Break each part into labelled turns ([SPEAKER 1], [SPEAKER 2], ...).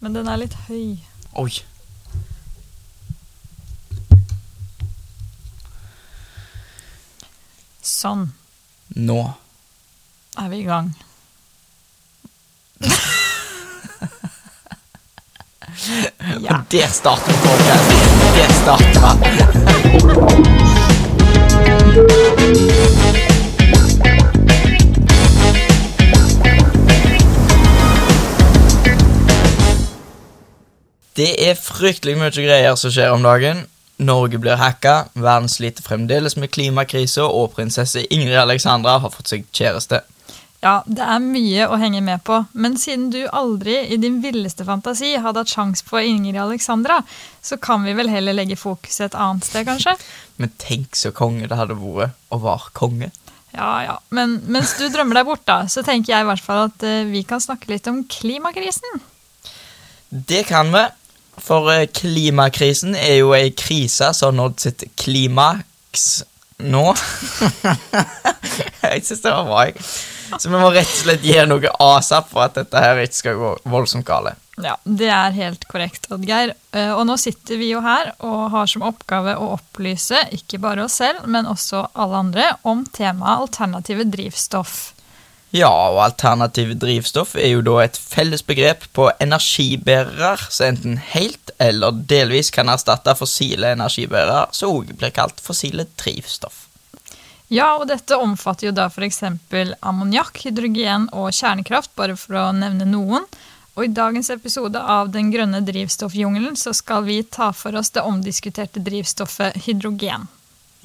[SPEAKER 1] Men den er litt høy.
[SPEAKER 2] Oi.
[SPEAKER 1] Sånn.
[SPEAKER 2] Nå.
[SPEAKER 1] Er vi i gang. ja.
[SPEAKER 2] Og der starter vi podcasten. Der starter. Det er fryktelig mye greier som skjer om dagen. Norge blir hacka, verden sliter fremdeles med klimakrisa, og prinsesse Ingrid Alexandra har fått seg kjæreste.
[SPEAKER 1] Ja, det er mye å henge med på, men siden du aldri i din villeste fantasi hadde hatt sjans på Ingrid Alexandra, så kan vi vel heller legge fokuset et annet sted, kanskje?
[SPEAKER 2] Men tenk så konge det hadde vært å være konge.
[SPEAKER 1] Ja, ja. Men mens du drømmer deg bort, da, så tenker jeg i hvert fall at eh, vi kan snakke litt om klimakrisen.
[SPEAKER 2] Det kan vi. For eh, klimakrisen er jo ei krise som har nådd sitt klimaks nå. jeg syns det var bra. jeg. Så vi må rett og slett gjøre noe asap for at dette her ikke skal gå voldsomt gale.
[SPEAKER 1] Ja, det er helt korrekt, Oddgeir. Eh, Og nå sitter vi jo her og har som oppgave å opplyse ikke bare oss selv, men også alle andre om temaet alternative drivstoff.
[SPEAKER 2] Ja, og alternative drivstoff er jo da et felles begrep på energibærere som enten helt eller delvis kan erstatte fossile energibærere, som også blir kalt fossile drivstoff.
[SPEAKER 1] Ja, og dette omfatter jo da f.eks. ammoniakk, hydrogen og kjernekraft, bare for å nevne noen. Og i dagens episode av Den grønne drivstoffjungelen så skal vi ta for oss det omdiskuterte drivstoffet hydrogen.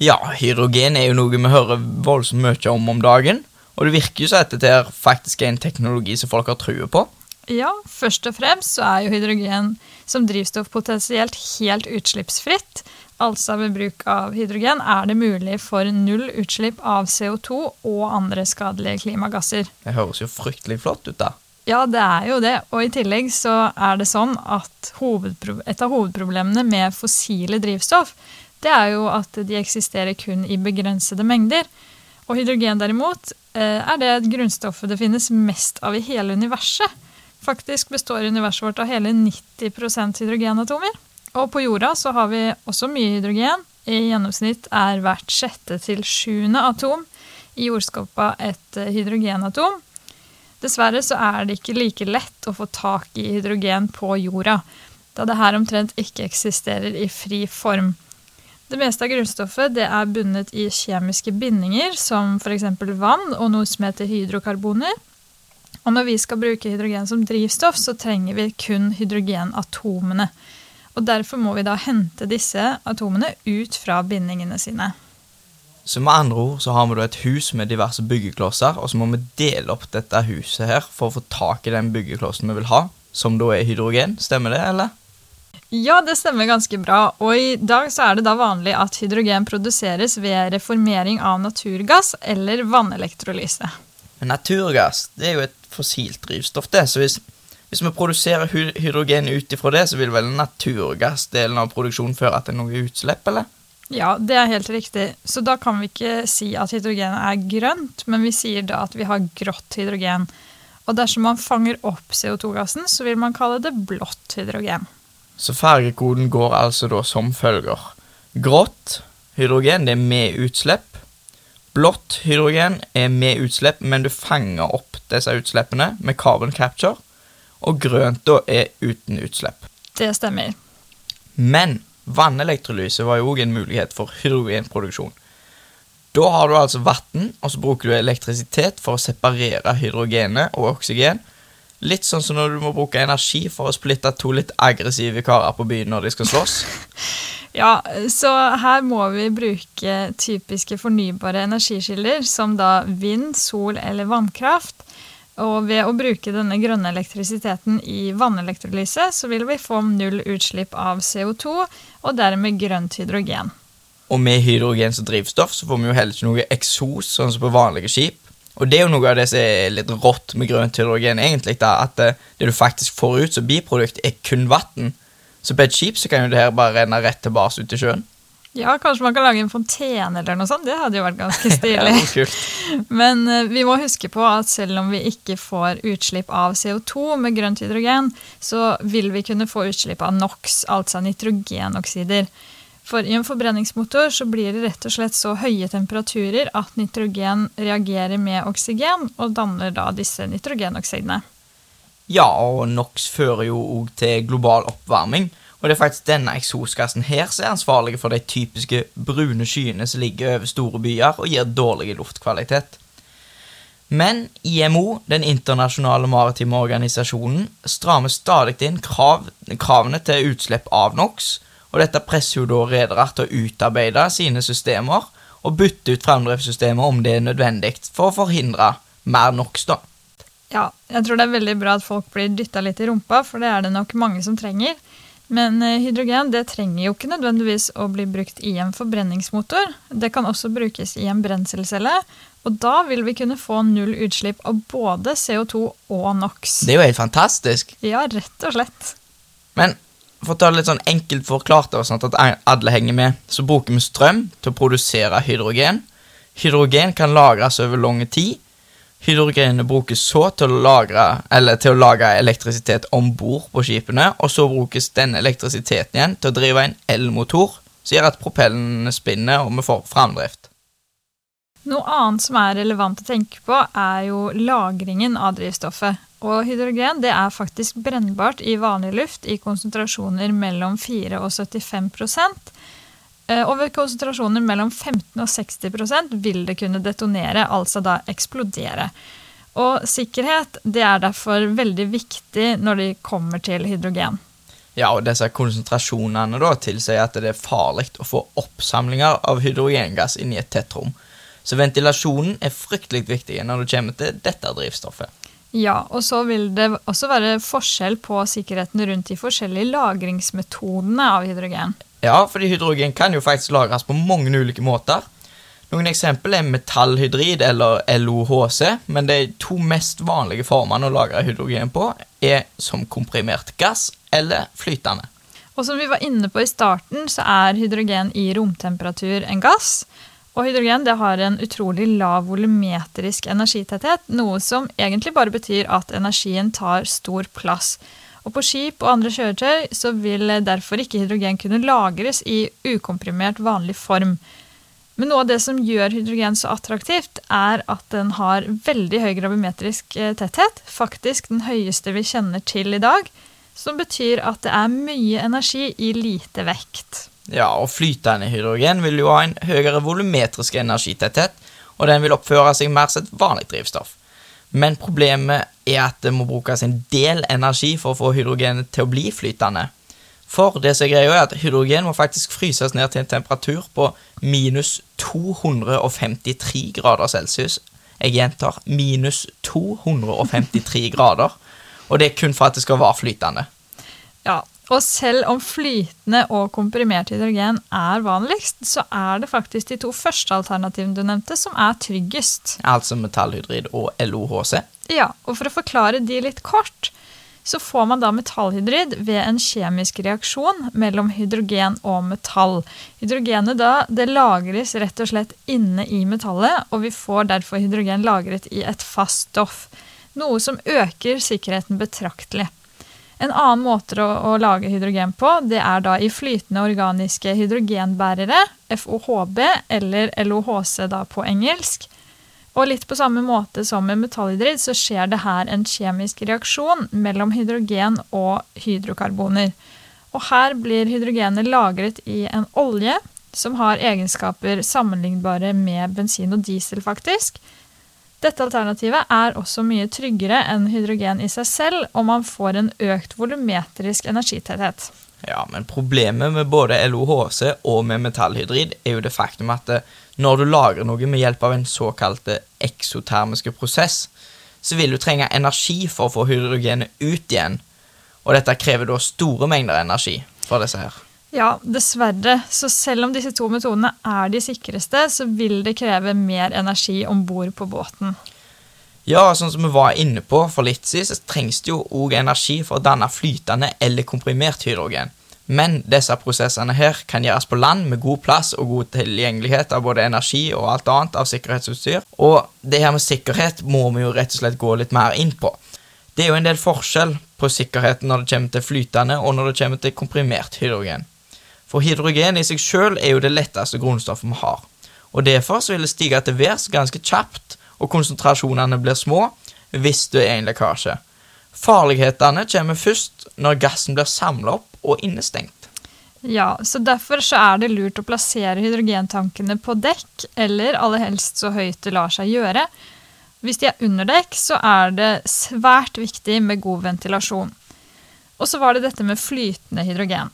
[SPEAKER 2] Ja, hydrogen er jo noe vi hører voldsomt mye om om dagen, og det virker jo som at dette her faktisk er en teknologi som folk har true på.
[SPEAKER 1] Ja, først og fremst så er jo hydrogen som drivstoff potensielt helt utslippsfritt. Altså ved bruk av hydrogen er det mulig for null utslipp av CO2 og andre skadelige klimagasser.
[SPEAKER 2] Det høres jo fryktelig flott ut, da.
[SPEAKER 1] Ja, det er jo det. Og i tillegg så er det sånn at et av hovedproblemene med fossile drivstoff, det er jo at de eksisterer kun i begrensede mengder. Og hydrogen derimot eh, er det grunnstoffet det finnes mest av i hele universet. Faktisk består universet vårt av hele 90% hydrogenatomer. Og på jorda så har vi også mye hydrogen. I gjennomsnitt er hvert sjette til sjuende atom i jordskorpa et eh, hydrogenatom. Dessverre så er det ikke like lett å få tak i hydrogen på jorda, da det her omtrent ikke eksisterer i fri form. Det meste av grunnstoffet er bundet i kjemiske bindinger, som f.eks. vann og noe som heter hydrokarboner. Og når vi skal bruke hydrogen som drivstoff, så trenger vi kun hydrogenatomene. Og Derfor må vi da hente disse atomene ut fra bindingene sine.
[SPEAKER 2] Så med andre ord så har vi da et hus med diverse byggeklosser, og så må vi dele opp dette huset her for å få tak i den byggeklossen vi vil ha, som da er hydrogen. Stemmer det, eller?
[SPEAKER 1] Ja, det stemmer ganske bra. Og i dag så er det da vanlig at hydrogen produseres ved reformering av naturgass eller vannelektrolyse.
[SPEAKER 2] Men naturgass det er jo et fossilt drivstoff, det. Så hvis, hvis vi produserer hydrogen ut ifra det, så vil vel naturgassdelen av produksjonen føre til noe utslipp, eller?
[SPEAKER 1] Ja, det er helt riktig. Så da kan vi ikke si at hydrogen er grønt, men vi sier da at vi har grått hydrogen. Og dersom man fanger opp CO2-gassen, så vil man kalle det blått hydrogen.
[SPEAKER 2] Så fargekoden går altså da som følger. Grått hydrogen det er med utslipp. Blått hydrogen er med utslipp, men du fanger opp disse utslippene med carbon capture. Og grønt da er uten utslipp.
[SPEAKER 1] Det stemmer.
[SPEAKER 2] Men vannelektrolyse var jo òg en mulighet for hydrogenproduksjon. Da har du altså vann, og så bruker du elektrisitet for å separere hydrogenet og oksygen. Litt sånn som når du må bruke energi for å splitte to litt aggressive karer på byen når de skal slåss.
[SPEAKER 1] Ja, så her må vi bruke typiske fornybare energikilder, som da vind, sol eller vannkraft. Og ved å bruke denne grønne elektrisiteten i vannelektrolyse, så vil vi få null utslipp av CO2, og dermed grønt hydrogen.
[SPEAKER 2] Og med hydrogen som drivstoff så får vi jo heller ikke noe eksos, sånn som på vanlige skip. Og det er jo noe av det som er litt rått med grønt hydrogen, egentlig, da, at det, det du faktisk får ut som biprodukt, er kun vann. Så på et skip så kan jo det her bare renne rett tilbake ut i sjøen.
[SPEAKER 1] Ja, kanskje man kan lage en fontene eller noe sånt. Det hadde jo vært ganske stilig. Men eh, vi må huske på at selv om vi ikke får utslipp av CO2 med grønt hydrogen, så vil vi kunne få utslipp av NOx, altså nitrogenoksider. For i en forbrenningsmotor så blir det rett og slett så høye temperaturer at nitrogen reagerer med oksygen og danner da disse nitrogenoksidene.
[SPEAKER 2] Ja, og NOx fører jo òg til global oppvarming. Og det er faktisk denne eksosgassen her som er ansvarlig for de typiske brune skyene som ligger over store byer og gir dårlig luftkvalitet. Men IMO, den internasjonale maritime organisasjonen, strammer stadig inn krav, kravene til utslipp av NOx, og dette presser jo da redere til å utarbeide sine systemer og bytte ut framdriftssystemet om det er nødvendig for å forhindre mer NOx, da.
[SPEAKER 1] Ja, jeg tror det er veldig bra at folk blir dytta litt i rumpa, for det er det nok mange som trenger. Men eh, hydrogen det trenger jo ikke nødvendigvis å bli brukt i en forbrenningsmotor. Det kan også brukes i en brenselcelle, og da vil vi kunne få null utslipp av både CO2 og NOx.
[SPEAKER 2] Det er jo helt fantastisk.
[SPEAKER 1] Ja, rett og slett.
[SPEAKER 2] Men for å ta det litt sånn enkelt forklart, sånn at alle henger med, så bruker vi strøm til å produsere hydrogen. Hydrogen kan lagres over lang tid. Hydrogenet brukes så til å, lagre, til å lage elektrisitet om bord på skipene, og så brukes denne elektrisiteten igjen til å drive en elmotor, som gjør at propellene spinner, og vi får framdrift.
[SPEAKER 1] Noe annet som er relevant å tenke på, er jo lagringen av drivstoffet. Og hydrogen det er faktisk brennbart i vanlig luft i konsentrasjoner mellom 4 og 75 Eh, Og ved konsentrasjoner mellom 15 og 60% vil det kunne detonere, altså da eksplodere. Og sikkerhet det er derfor veldig viktig når det kommer til hydrogen.
[SPEAKER 2] Ja, og disse konsentrasjonene da tilsier at det er farlig å få oppsamlinger av hydrogengass inni et tett rom. Så ventilasjonen er fryktelig viktig når det kommer til dette drivstoffet.
[SPEAKER 1] Ja, og så vil det også være forskjell på sikkerheten rundt de forskjellige lagringsmetodene av hydrogen.
[SPEAKER 2] Ja, fordi hydrogen kan jo faktisk lagres på mange ulike måter. Noen eksempel er metallhydrid eller LOHC, men de to mest vanlige formene å lagre hydrogen på er som komprimert gass eller flytende.
[SPEAKER 1] Og som vi var inne på i starten, så er hydrogen i romtemperatur en gass. Og hydrogen det har en utrolig lav volumetrisk energitetthet, noe som egentlig bare betyr at energien tar stor plass. Og på skip og andre kjøretøy så vil derfor ikke hydrogen kunne lagres i ukomprimert vanlig form. Men noe av det som gjør hydrogen så attraktivt, er at den har veldig høy gravimetrisk eh, tetthet. Faktisk den høyeste vi kjenner til i dag. Som betyr at det er mye energi i lite vekt.
[SPEAKER 2] Ja, og flytende hydrogen vil jo ha en høyere volumetrisk energitetthet, og den vil oppføre seg mer som et vanlig drivstoff. Men problemet er at det må brukes en del energi for å få hydrogenet til å bli flytende. For det som er greia er at hydrogen må faktisk fryses ned til en temperatur på minus 253 grader celsius. Jeg gjentar minus 253 grader. Og det er kun for at det skal være flytende.
[SPEAKER 1] Ja, og selv om flytende og komprimert hydrogen er vanligst, så er det faktisk de to første alternativene du nevnte, som er tryggest.
[SPEAKER 2] Altså metallhydrid og LOHC.
[SPEAKER 1] Ja, og for å forklare de litt kort, så får man da metallhydrid ved en kjemisk reaksjon mellom hydrogen og metall. Hydrogenet da, det lagres rett og slett inne i metallet, og vi får derfor hydrogen lagret i et fast stoff. Noe som øker sikkerheten betraktelig. En annen måte å, å, lage hydrogen på, det er da i flytende organiske hydrogenbærere, FOHB, eller LOHC da på engelsk. Og litt på samme måte som med metallhydrid, så skjer det her en kjemisk reaksjon mellom hydrogen og hydrokarboner. Og her blir hydrogenet lagret i en olje som har egenskaper sammenlignbare med bensin og diesel, faktisk. Dette alternativet er også mye tryggere enn hydrogen i seg selv, og man får en økt volumetrisk energitetthet.
[SPEAKER 2] Ja, men problemet med både LOHC og med metallhydrid er jo det faktum at når du lagrer noe med hjelp av en såkalt eksotermiske prosess, så vil du trenge energi for å få hydrogenet ut igjen, og dette krever da store mengder energi for disse her.
[SPEAKER 1] Ja, dessverre. Så selv om disse to metodene er de sikreste, så vil det kreve mer energi om bord på båten.
[SPEAKER 2] Ja, sånn som vi var inne på for litt siden, så trengs det jo òg energi for å danne flytende eller komprimert hydrogen. Men disse prosessene her kan gjøres på land med god plass og god tilgjengelighet av både energi og alt annet av sikkerhetsutstyr. Og det her med sikkerhet må vi jo rett og slett gå litt mer inn på. Det er jo en del forskjell på sikkerheten når det kommer til flytende og når det kommer til komprimert hydrogen. For hydrogen i seg sjøl er jo det letteste grunnstoffet vi har. Og Derfor så vil det stige til værs ganske kjapt, og konsentrasjonene blir små hvis det er en lekkasje. Farlighetene kommer først når gassen blir samla opp og innestengt.
[SPEAKER 1] Ja, så Derfor så er det lurt å plassere hydrogentankene på dekk, eller aller helst så høyt det lar seg gjøre. Hvis de er under dekk, så er det svært viktig med god ventilasjon. Og så var det dette med flytende hydrogen.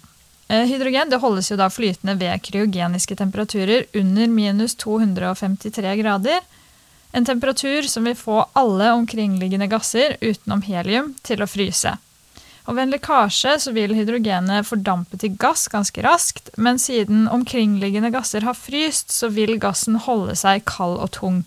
[SPEAKER 1] Eh, hydrogen det holdes jo da flytende ved kryogeniske temperaturer under minus 253 grader. En temperatur som vil få alle omkringliggende gasser utenom helium til å fryse. Og Ved en lekkasje så vil hydrogenet fordampe til gass ganske raskt, men siden omkringliggende gasser har fryst, så vil gassen holde seg kald og tung.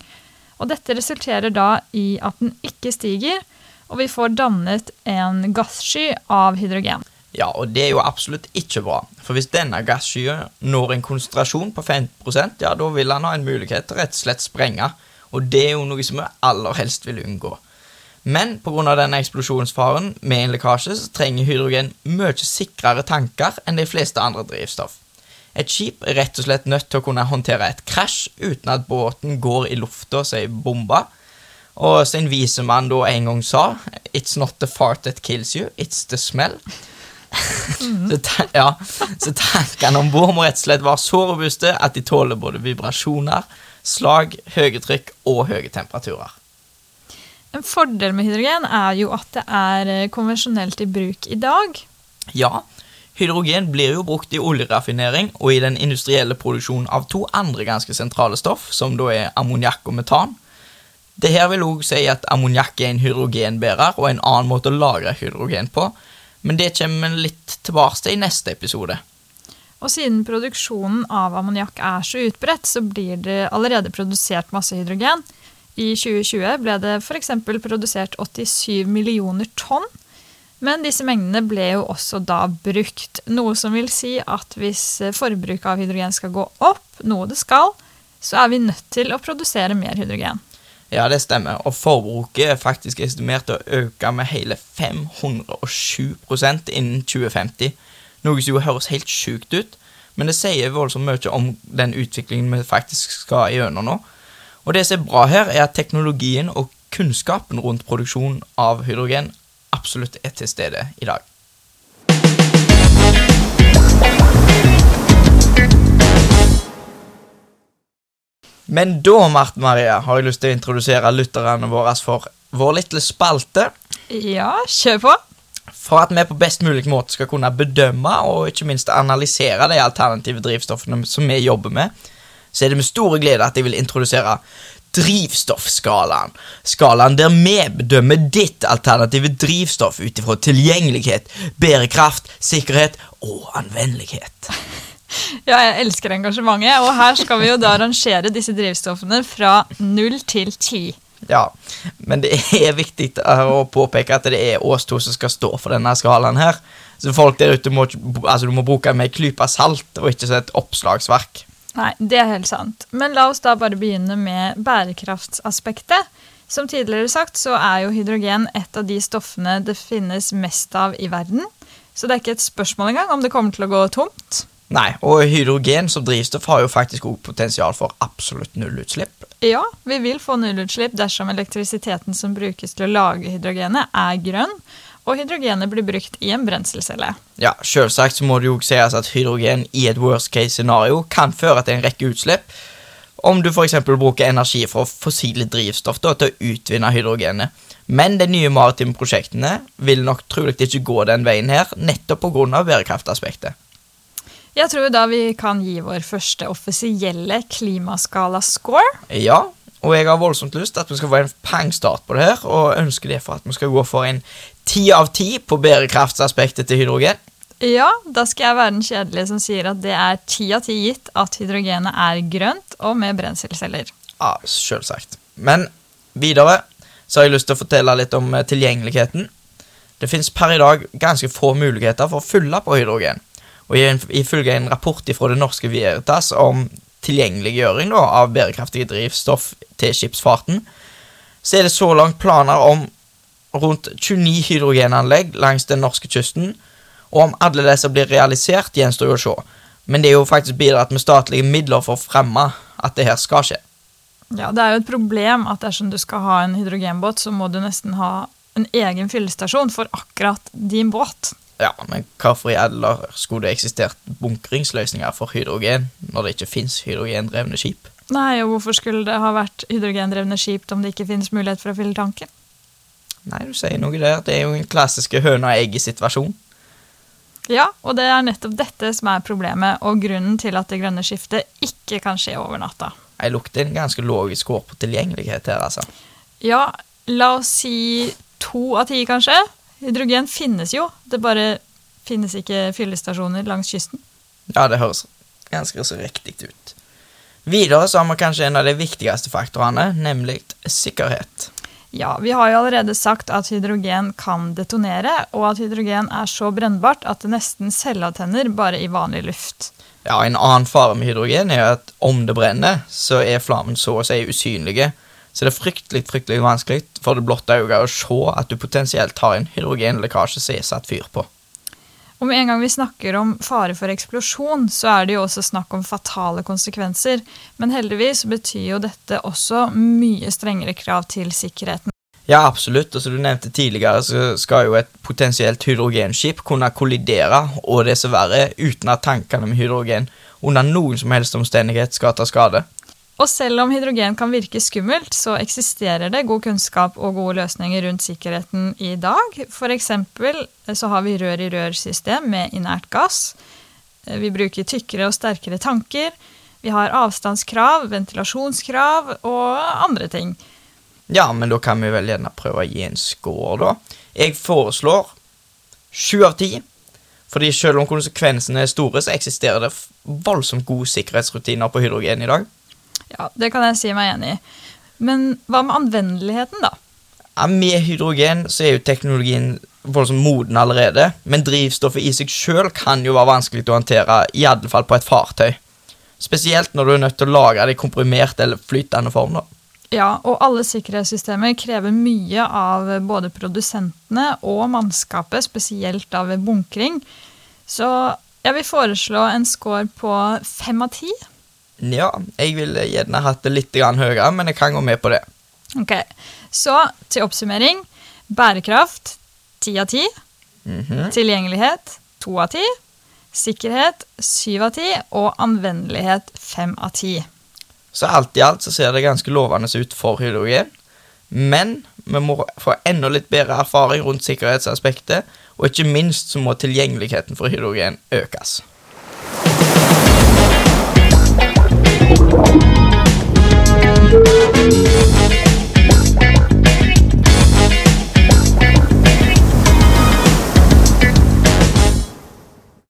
[SPEAKER 1] Og Dette resulterer da i at den ikke stiger, og vi får dannet en gassky av hydrogen.
[SPEAKER 2] Ja, og det er jo absolutt ikke bra. For hvis denne gasskyen når en konsentrasjon på 50% ja, da vil han ha en mulighet til rett og slett sprenge. Og det er jo noe som vi aller helst vil unngå. Men pga. denne eksplosjonsfaren med en lekkasje så trenger hydrogen mye sikrere tanker enn de fleste andre drivstoff. Et skip er rett og slett nødt til å kunne håndtere et krasj uten at båten går i lufta som ei bombe. Og sin visemann da en gang sa It's not the fart that kills you, it's the smell. Mm. så, ja, så tankene om bord må rett og slett være så robuste at de tåler både vibrasjoner, slag, høye trykk og høye temperaturer.
[SPEAKER 1] En fordel med hydrogen er jo at det er eh, konvensjonelt i bruk i dag.
[SPEAKER 2] Ja, hydrogen blir jo brukt i oljeraffinering og i den industrielle produksjonen av to andre ganske sentrale stoff, som da er ammoniakk og metan. Det her vil òg si at ammoniakk er en hydrogenbærer og en annen måte å lagre hydrogen på, men det kommer vi litt tilbake til i neste episode.
[SPEAKER 1] Og siden produksjonen av ammoniakk er så utbredt, så blir det allerede produsert masse hydrogen. I 2020 ble det f.eks. produsert 87 millioner tonn. Men disse mengdene ble jo også da brukt, noe som vil si at hvis forbruket av hydrogen skal gå opp, noe det skal, så er vi nødt til å produsere mer hydrogen.
[SPEAKER 2] Ja, det stemmer, og forbruket er faktisk estimert å øke med hele 507% innen 2050. Noe som jo høres helt sjukt ut, men det sier voldsomt mye om den utviklingen vi faktisk skal gjennom nå. Og det som er bra her, er at teknologien og kunnskapen rundt produksjon av hydrogen absolutt er til stede i dag. Men da, Marten Maria, har jeg lyst til å introdusere lytterne våre for vår lille spalte.
[SPEAKER 1] Ja, kjør på.
[SPEAKER 2] For at vi på best mulig måte skal kunne bedømme og ikke minst analysere de alternative drivstoffene som vi jobber med, så er det med store glede at jeg vil introdusere drivstoffskalaen. Skalaen der vi bedømmer ditt alternative drivstoff ut ifra tilgjengelighet, bærekraft, sikkerhet og anvendelighet.
[SPEAKER 1] Ja, jeg elsker engasjementet, og her skal vi jo da rangere disse drivstoffene fra null til ti.
[SPEAKER 2] Ja, men det er viktig å påpeke at det er oss to som skal stå for denne skalaen her. Så folk der ute må, altså, du må bruke med ei klype salt og ikke et oppslagsverk.
[SPEAKER 1] Nei, det er helt sant. Men la oss da bare begynne med bærekraftsaspektet. Som tidligere sagt så er jo hydrogen et av de stoffene det finnes mest av i verden. Så det er ikke et spørsmål engang om det kommer til å gå tomt.
[SPEAKER 2] Nei, og hydrogen som drivstoff har jo faktisk også potensial for absolutt nullutslipp.
[SPEAKER 1] Ja, vi vil få nullutslipp dersom elektrisiteten som brukes til å lage hydrogenet, er grønn og hydrogenet blir brukt i en brenselcelle.
[SPEAKER 2] Ja, Selvsagt så må det jo sies at hydrogen i et worst case scenario kan føre til en rekke utslipp. Om du f.eks. bruker energi fra fossile drivstoff da, til å utvinne hydrogenet. Men de nye maritime prosjektene vil nok trolig ikke gå den veien her, nettopp pga. bærekraftaspektet.
[SPEAKER 1] Jeg tror da vi kan gi vår første offisielle klimaskala-score.
[SPEAKER 2] Ja, og jeg har voldsomt lyst til at vi skal få en pangstart på det her, og ønsker derfor at vi skal gå for en ti av ti på bærekraftsaspektet til hydrogen.
[SPEAKER 1] Ja, da skal jeg være den kjedelige som sier at det er ti av ti gitt at hydrogenet er grønt og med brenselceller.
[SPEAKER 2] Ja, selvsagt. Men videre så har jeg lyst til å fortelle litt om eh, tilgjengeligheten. Det fins per i dag ganske få muligheter for å fylle på hydrogen. Og ifølge en rapport fra det norske Veritas om tilgjengeliggjøring da, av bærekraftige drivstoff til skipsfarten, så er det så langt planer om rundt 29 hydrogenanlegg langs den norske kysten, og om alle disse blir realisert, gjenstår jo å se. Men det er jo faktisk bidratt med statlige midler for å fremme at det her skal skje.
[SPEAKER 1] Ja, Det er jo et problem at dersom du skal ha en hydrogenbåt, så må du nesten ha en egen fyllestasjon for akkurat din båt.
[SPEAKER 2] Ja, men hvorfor i alle dager skulle det eksistert bunkringsløsninger for hydrogen når det ikke fins hydrogendrevne skip?
[SPEAKER 1] Nei, og hvorfor skulle det ha vært hydrogendrevne skip om det ikke finnes mulighet for å fylle tanken?
[SPEAKER 2] Nei, du sier noe der. Det er jo en klassiske høna-egget-situasjon.
[SPEAKER 1] Ja, og det er nettopp dette som er problemet, og grunnen til at det grønne skiftet ikke kan skje over natta.
[SPEAKER 2] Jeg lukter en ganske logisk hår på tilgjengelighet her, altså.
[SPEAKER 1] Ja, la oss si to av ti, kanskje. Hydrogen finnes jo, det bare finnes ikke fyllestasjoner langs kysten.
[SPEAKER 2] Ja, det høres ganske så riktig ut. Videre så har vi kanskje en av de viktigste faktorene, nemlig sikkerhet.
[SPEAKER 1] Ja, vi har jo allerede sagt at hydrogen kan detonere, og at hydrogen er så brennbart at det nesten selvavtenner bare i vanlig luft.
[SPEAKER 2] Ja, En annen fare med hydrogen er at om det brenner, så er flammen så å si usynlige. Så det er fryktelig fryktelig vanskelig for det blotte øyet å se at du potensielt har en hydrogenlekkasje som er satt fyr på.
[SPEAKER 1] Om en gang vi snakker om fare for eksplosjon, så er det jo også snakk om fatale konsekvenser. Men heldigvis betyr jo dette også mye strengere krav til sikkerheten.
[SPEAKER 2] Ja, absolutt. Og som du nevnte tidligere, så skal jo et potensielt hydrogenskip kunne kollidere, og det som verre, uten at tankene med hydrogen under noen som helst omstendighet skal ta skade.
[SPEAKER 1] Og selv om hydrogen kan virke skummelt, så eksisterer det god kunnskap og gode løsninger rundt sikkerheten i dag. For eksempel så har vi rør-i-rør-system med inert gass. Vi bruker tykkere og sterkere tanker. Vi har avstandskrav, ventilasjonskrav og andre ting.
[SPEAKER 2] Ja, men da kan vi vel gjerne prøve å gi en score, da. Jeg foreslår sju av ti. Fordi selv om konsekvensene er store, så eksisterer det voldsomt gode sikkerhetsrutiner på hydrogen i dag.
[SPEAKER 1] Ja, Det kan jeg si meg enig i. Men hva med anvendeligheten, da?
[SPEAKER 2] Ja, med hydrogen så er jo teknologien voldsomt moden allerede, men drivstoffet i seg sjøl kan jo være vanskelig å håndtere, i alle fall på et fartøy. Spesielt når du er nødt til å lagre det i komprimert eller flytende form.
[SPEAKER 1] Ja, og alle sikkerhetssystemer krever mye av både produsentene og mannskapet, spesielt av bunkring. Så jeg vil foreslå en score på fem av ti.
[SPEAKER 2] Ja, jeg ville gjerne hatt det litt høyere, men jeg kan gå med på det.
[SPEAKER 1] Ok, Så til oppsummering. Bærekraft ti av ti.
[SPEAKER 2] Mhm.
[SPEAKER 1] Tilgjengelighet to av ti. Sikkerhet syv av ti. Og anvendelighet fem av ti.
[SPEAKER 2] Så alt i alt så ser det ganske lovende ut for hydrogen. Men vi må få enda litt bedre erfaring rundt sikkerhetsaspektet, og ikke minst så må tilgjengeligheten for hydrogen økes. Música